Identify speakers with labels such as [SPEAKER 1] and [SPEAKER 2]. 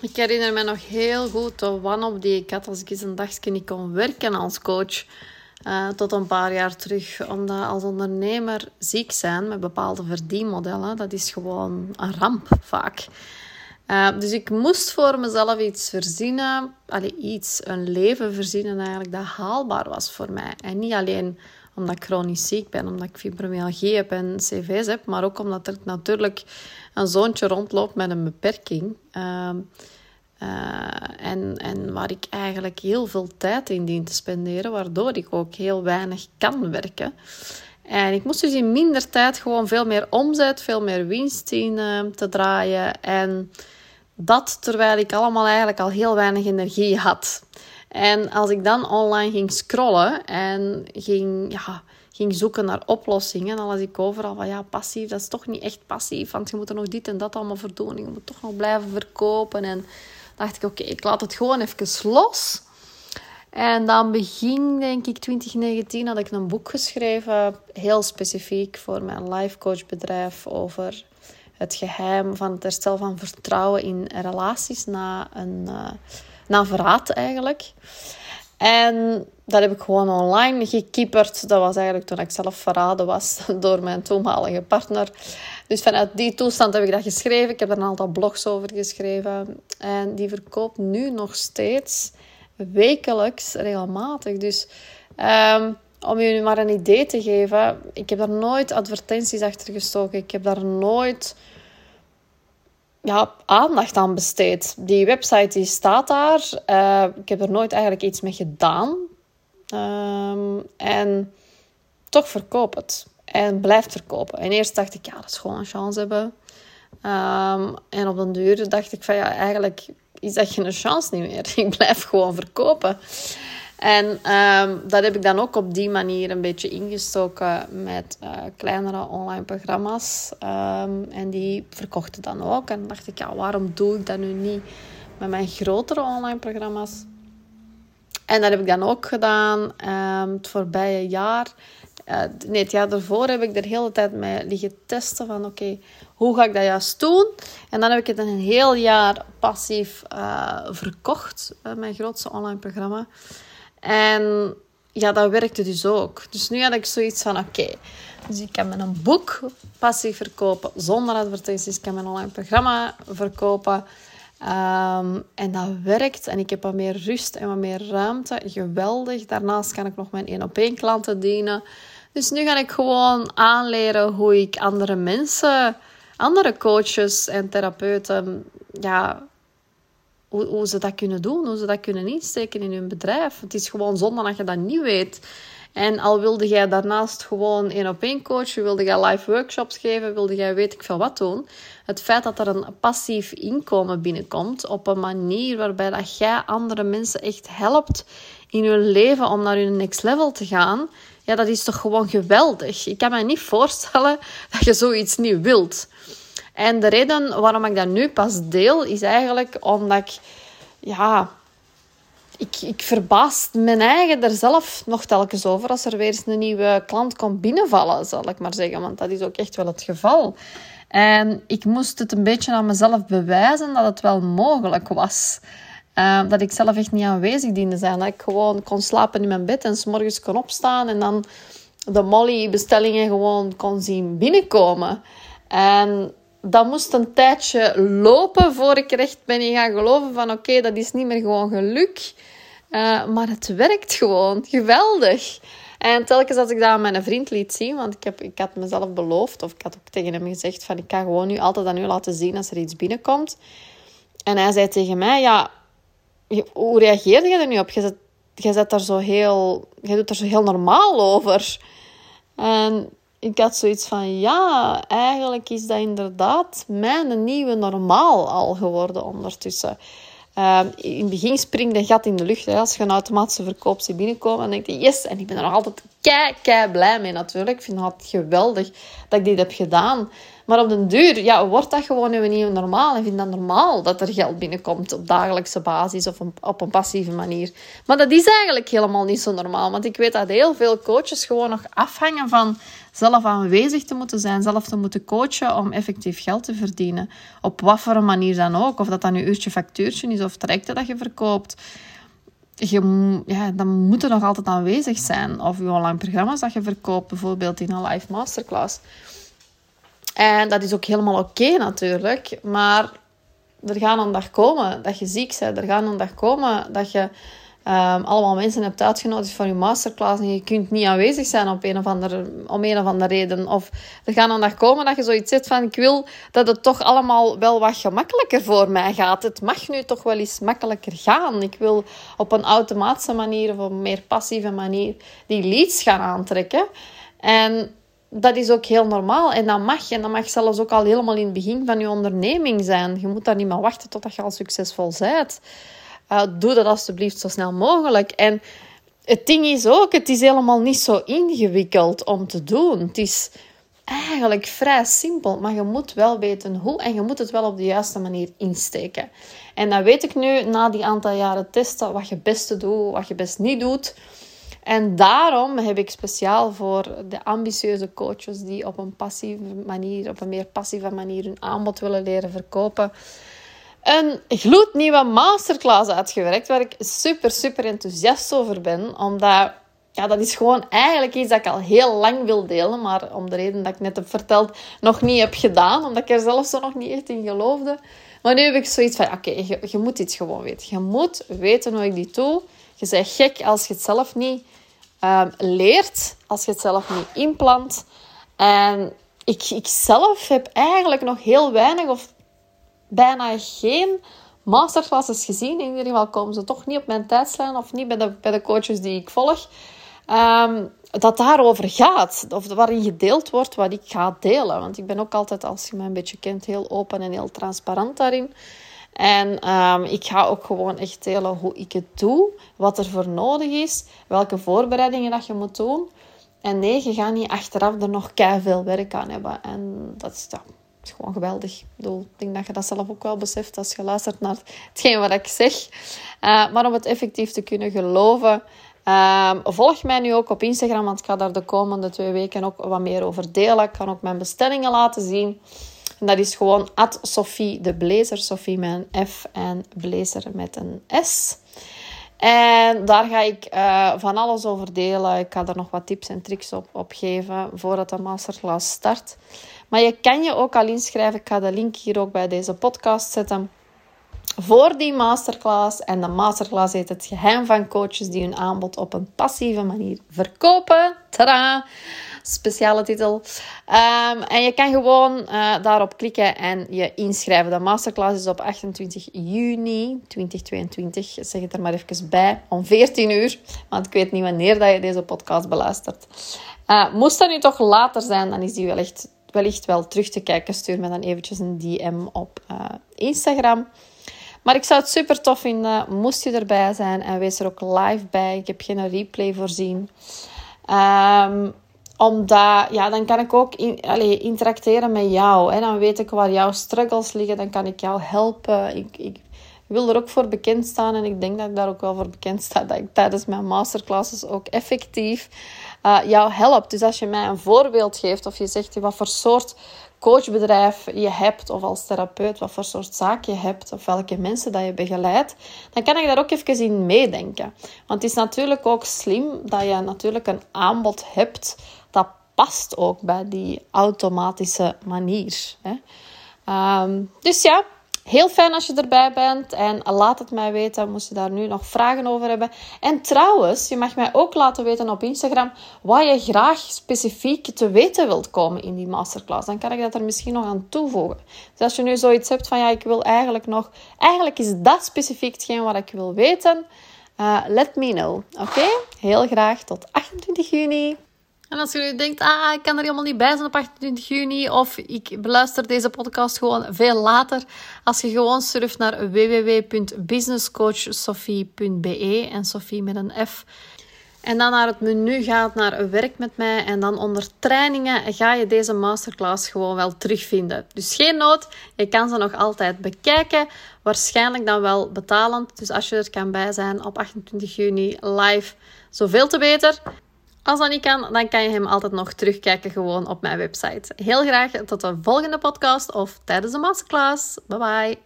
[SPEAKER 1] Ik herinner me nog heel goed de one-up die ik had als ik eens een dagje niet kon werken als coach. Uh, tot een paar jaar terug. Omdat als ondernemer ziek zijn met bepaalde verdienmodellen, dat is gewoon een ramp vaak. Uh, dus ik moest voor mezelf iets verzinnen, allee, iets, een leven verzinnen eigenlijk dat haalbaar was voor mij. En niet alleen omdat ik chronisch ziek ben, omdat ik fibromyalgie heb en cv's heb, maar ook omdat er natuurlijk een zoontje rondloopt met een beperking. Uh, uh, en, en waar ik eigenlijk heel veel tijd in dien te spenderen, waardoor ik ook heel weinig kan werken. En ik moest dus in minder tijd gewoon veel meer omzet, veel meer winst in uh, te draaien. En dat terwijl ik allemaal eigenlijk al heel weinig energie had. En als ik dan online ging scrollen en ging, ja, ging zoeken naar oplossingen, dan las ik overal van ja, passief, dat is toch niet echt passief, want je moet er nog dit en dat allemaal voor doen. Je moet toch nog blijven verkopen. En dacht ik, oké, ik laat het gewoon even los. En dan begin, denk ik, 2019 had ik een boek geschreven, heel specifiek voor mijn life coach bedrijf, over het geheim van het herstel van vertrouwen in relaties na een, uh, na verraad eigenlijk. En dat heb ik gewoon online gekieperd. Dat was eigenlijk toen ik zelf verraden was door mijn toenmalige partner. Dus vanuit die toestand heb ik dat geschreven. Ik heb er een aantal blogs over geschreven. En die verkoopt nu nog steeds wekelijks regelmatig. Dus um, om je maar een idee te geven, ik heb daar nooit advertenties achter gestoken. Ik heb daar nooit ja, aandacht aan besteed. Die website die staat daar. Uh, ik heb er nooit eigenlijk iets mee gedaan. Um, en toch verkoop het. En blijf verkopen. En eerst dacht ik, ja, dat is gewoon een chance hebben. Um, en op den duur dacht ik van, ja, eigenlijk is dat geen chance niet meer. Ik blijf gewoon verkopen. En um, dat heb ik dan ook op die manier een beetje ingestoken met uh, kleinere online programma's. Um, en die verkochten dan ook. En dacht ik, ja, waarom doe ik dat nu niet met mijn grotere online programma's? En dat heb ik dan ook gedaan um, het voorbije jaar. Uh, nee, het jaar daarvoor heb ik er de hele tijd mee liggen testen van oké, hoe ga ik dat juist doen? En dan heb ik het een heel jaar passief uh, verkocht, mijn grootste online programma. En ja, dat werkte dus ook. Dus nu had ik zoiets van, oké, dus ik kan mijn boek passief verkopen zonder advertenties. Ik kan mijn online programma verkopen. Um, en dat werkt. En ik heb wat meer rust en wat meer ruimte. Geweldig. Daarnaast kan ik nog mijn één op één klanten dienen. Dus nu ga ik gewoon aanleren hoe ik andere mensen, andere coaches en therapeuten, ja, hoe, hoe ze dat kunnen doen, hoe ze dat kunnen insteken in hun bedrijf. Het is gewoon zonde dat je dat niet weet. En al wilde jij daarnaast gewoon één op één coachen, wilde jij live workshops geven, wilde jij weet ik veel wat doen. Het feit dat er een passief inkomen binnenkomt op een manier waarbij dat jij andere mensen echt helpt in hun leven om naar hun next level te gaan, ja, dat is toch gewoon geweldig. Ik kan me niet voorstellen dat je zoiets niet wilt. En de reden waarom ik dat nu pas deel, is eigenlijk omdat ik, ja, ik, ik verbaas mijn eigen er zelf nog telkens over als er weer eens een nieuwe klant komt binnenvallen, zal ik maar zeggen. Want dat is ook echt wel het geval. En ik moest het een beetje aan mezelf bewijzen dat het wel mogelijk was. Uh, dat ik zelf echt niet aanwezig diende zijn. Dat ik gewoon kon slapen in mijn bed en s morgens kon opstaan en dan de Molly-bestellingen gewoon kon zien binnenkomen. En dat moest een tijdje lopen voor ik recht ben gaan geloven van oké, dat is niet meer gewoon geluk. Uh, maar het werkt gewoon. Geweldig. En telkens als ik dat aan mijn vriend liet zien, want ik, heb, ik had mezelf beloofd, of ik had ook tegen hem gezegd van ik kan gewoon nu altijd aan u laten zien als er iets binnenkomt. En hij zei tegen mij, ja, hoe reageer je er nu op? Je zet, je zet daar zo heel, je doet er zo heel normaal over. En ik had zoiets van, ja, eigenlijk is dat inderdaad mijn nieuwe normaal al geworden ondertussen. Uh, in het begin springt de gat in de lucht. Hè. Als je een automatische verkoop ziet binnenkomen, dan denk je yes. En ik ben er nog altijd kei, kei blij mee natuurlijk. Ik vind het geweldig dat ik dit heb gedaan. Maar op den duur ja, wordt dat gewoon nu niet normaal. En vind dat normaal dat er geld binnenkomt op dagelijkse basis of op een passieve manier. Maar dat is eigenlijk helemaal niet zo normaal. Want ik weet dat heel veel coaches gewoon nog afhangen van zelf aanwezig te moeten zijn, zelf te moeten coachen om effectief geld te verdienen. Op wat voor een manier dan ook. Of dat dan een uurtje factuurtje is of trajecten dat je verkoopt. Je, ja, dan moet er nog altijd aanwezig zijn. Of je online programma's dat je verkoopt, bijvoorbeeld in een live masterclass. En dat is ook helemaal oké natuurlijk. Maar er gaat een dag komen dat je ziek bent. Er gaat een dag komen dat je um, allemaal mensen hebt uitgenodigd voor je masterclass en je kunt niet aanwezig zijn op een of andere, om een of andere reden. Of er gaat een dag komen dat je zoiets zegt van ik wil dat het toch allemaal wel wat gemakkelijker voor mij gaat. Het mag nu toch wel eens makkelijker gaan. Ik wil op een automatische manier of op een meer passieve manier die leads gaan aantrekken. En dat is ook heel normaal en dat mag. En dat mag zelfs ook al helemaal in het begin van je onderneming zijn. Je moet daar niet meer wachten totdat je al succesvol bent. Uh, doe dat alsjeblieft zo snel mogelijk. En het ding is ook, het is helemaal niet zo ingewikkeld om te doen. Het is eigenlijk vrij simpel, maar je moet wel weten hoe en je moet het wel op de juiste manier insteken. En dan weet ik nu na die aantal jaren testen wat je best doet, wat je best niet doet. En daarom heb ik speciaal voor de ambitieuze coaches die op een passieve manier, op een meer passieve manier hun aanbod willen leren verkopen, een gloednieuwe masterclass uitgewerkt, waar ik super, super enthousiast over ben. Omdat, ja, dat is gewoon eigenlijk iets dat ik al heel lang wil delen, maar om de reden dat ik net heb verteld, nog niet heb gedaan, omdat ik er zelf zo nog niet echt in geloofde. Maar nu heb ik zoiets van, oké, je, je, moet iets gewoon weten. Je moet weten hoe ik dit doe. Je bent gek als je het zelf niet um, leert, als je het zelf niet inplant. En ik, ik zelf heb eigenlijk nog heel weinig of bijna geen masterclasses gezien. In ieder geval komen ze toch niet op mijn tijdslijn of niet bij de, bij de coaches die ik volg. Um, dat daarover gaat. Of waarin gedeeld wordt wat ik ga delen. Want ik ben ook altijd, als je mij een beetje kent, heel open en heel transparant daarin. En um, ik ga ook gewoon echt delen hoe ik het doe, wat er voor nodig is, welke voorbereidingen dat je moet doen. En nee, je gaat niet achteraf er nog keihard veel werk aan hebben. En dat is, gewoon geweldig. Ik, bedoel, ik denk dat je dat zelf ook wel beseft als je luistert naar hetgeen wat ik zeg. Uh, maar om het effectief te kunnen geloven, uh, volg mij nu ook op Instagram, want ik ga daar de komende twee weken ook wat meer over delen. Ik kan ook mijn bestellingen laten zien. Dat is gewoon at Sophie de Blazer. Sophie met een F en Blazer met een S. En daar ga ik uh, van alles over delen. Ik ga er nog wat tips en tricks op, op geven voordat de masterclass start. Maar je kan je ook al inschrijven. Ik ga de link hier ook bij deze podcast zetten. Voor die masterclass. En de masterclass heet het geheim van coaches die hun aanbod op een passieve manier verkopen. Tada! Speciale titel. Um, en je kan gewoon uh, daarop klikken en je inschrijven. De masterclass is op 28 juni 2022. Zeg het er maar even bij. Om 14 uur. Want ik weet niet wanneer dat je deze podcast beluistert. Uh, moest dat nu toch later zijn, dan is die wel echt wellicht wel terug te kijken, stuur me dan eventjes een DM op uh, Instagram. Maar ik zou het super tof vinden, moest je erbij zijn en wees er ook live bij. Ik heb geen replay voorzien. Um, omdat, ja, dan kan ik ook interacteren met jou. Dan weet ik waar jouw struggles liggen, dan kan ik jou helpen. Ik, ik wil er ook voor bekend staan en ik denk dat ik daar ook wel voor bekend sta. Dat ik tijdens mijn masterclasses ook effectief uh, jou helpt. Dus als je mij een voorbeeld geeft of je zegt wat voor soort coachbedrijf je hebt of als therapeut wat voor soort zaak je hebt of welke mensen dat je begeleidt, dan kan ik daar ook even in meedenken. Want het is natuurlijk ook slim dat je natuurlijk een aanbod hebt dat past ook bij die automatische manier. Hè. Um, dus ja, Heel fijn als je erbij bent en laat het mij weten. Moest je daar nu nog vragen over hebben. En trouwens, je mag mij ook laten weten op Instagram wat je graag specifiek te weten wilt komen in die masterclass. Dan kan ik dat er misschien nog aan toevoegen. Dus als je nu zoiets hebt van ja, ik wil eigenlijk nog. Eigenlijk is dat specifiek hetgeen wat ik wil weten. Uh, let me know. Oké? Heel graag tot 28 juni. En als je denkt, ah, ik kan er helemaal niet bij zijn op 28 juni, of ik beluister deze podcast gewoon veel later, als je gewoon surft naar www.businesscoachsophie.be en Sophie met een F. en dan naar het menu gaat naar werk met mij en dan onder trainingen ga je deze masterclass gewoon wel terugvinden. Dus geen nood, je kan ze nog altijd bekijken. Waarschijnlijk dan wel betalend. Dus als je er kan bij zijn op 28 juni live, zoveel te beter. Als dat niet kan, dan kan je hem altijd nog terugkijken gewoon op mijn website. Heel graag tot de volgende podcast of tijdens de masterclass. Bye bye.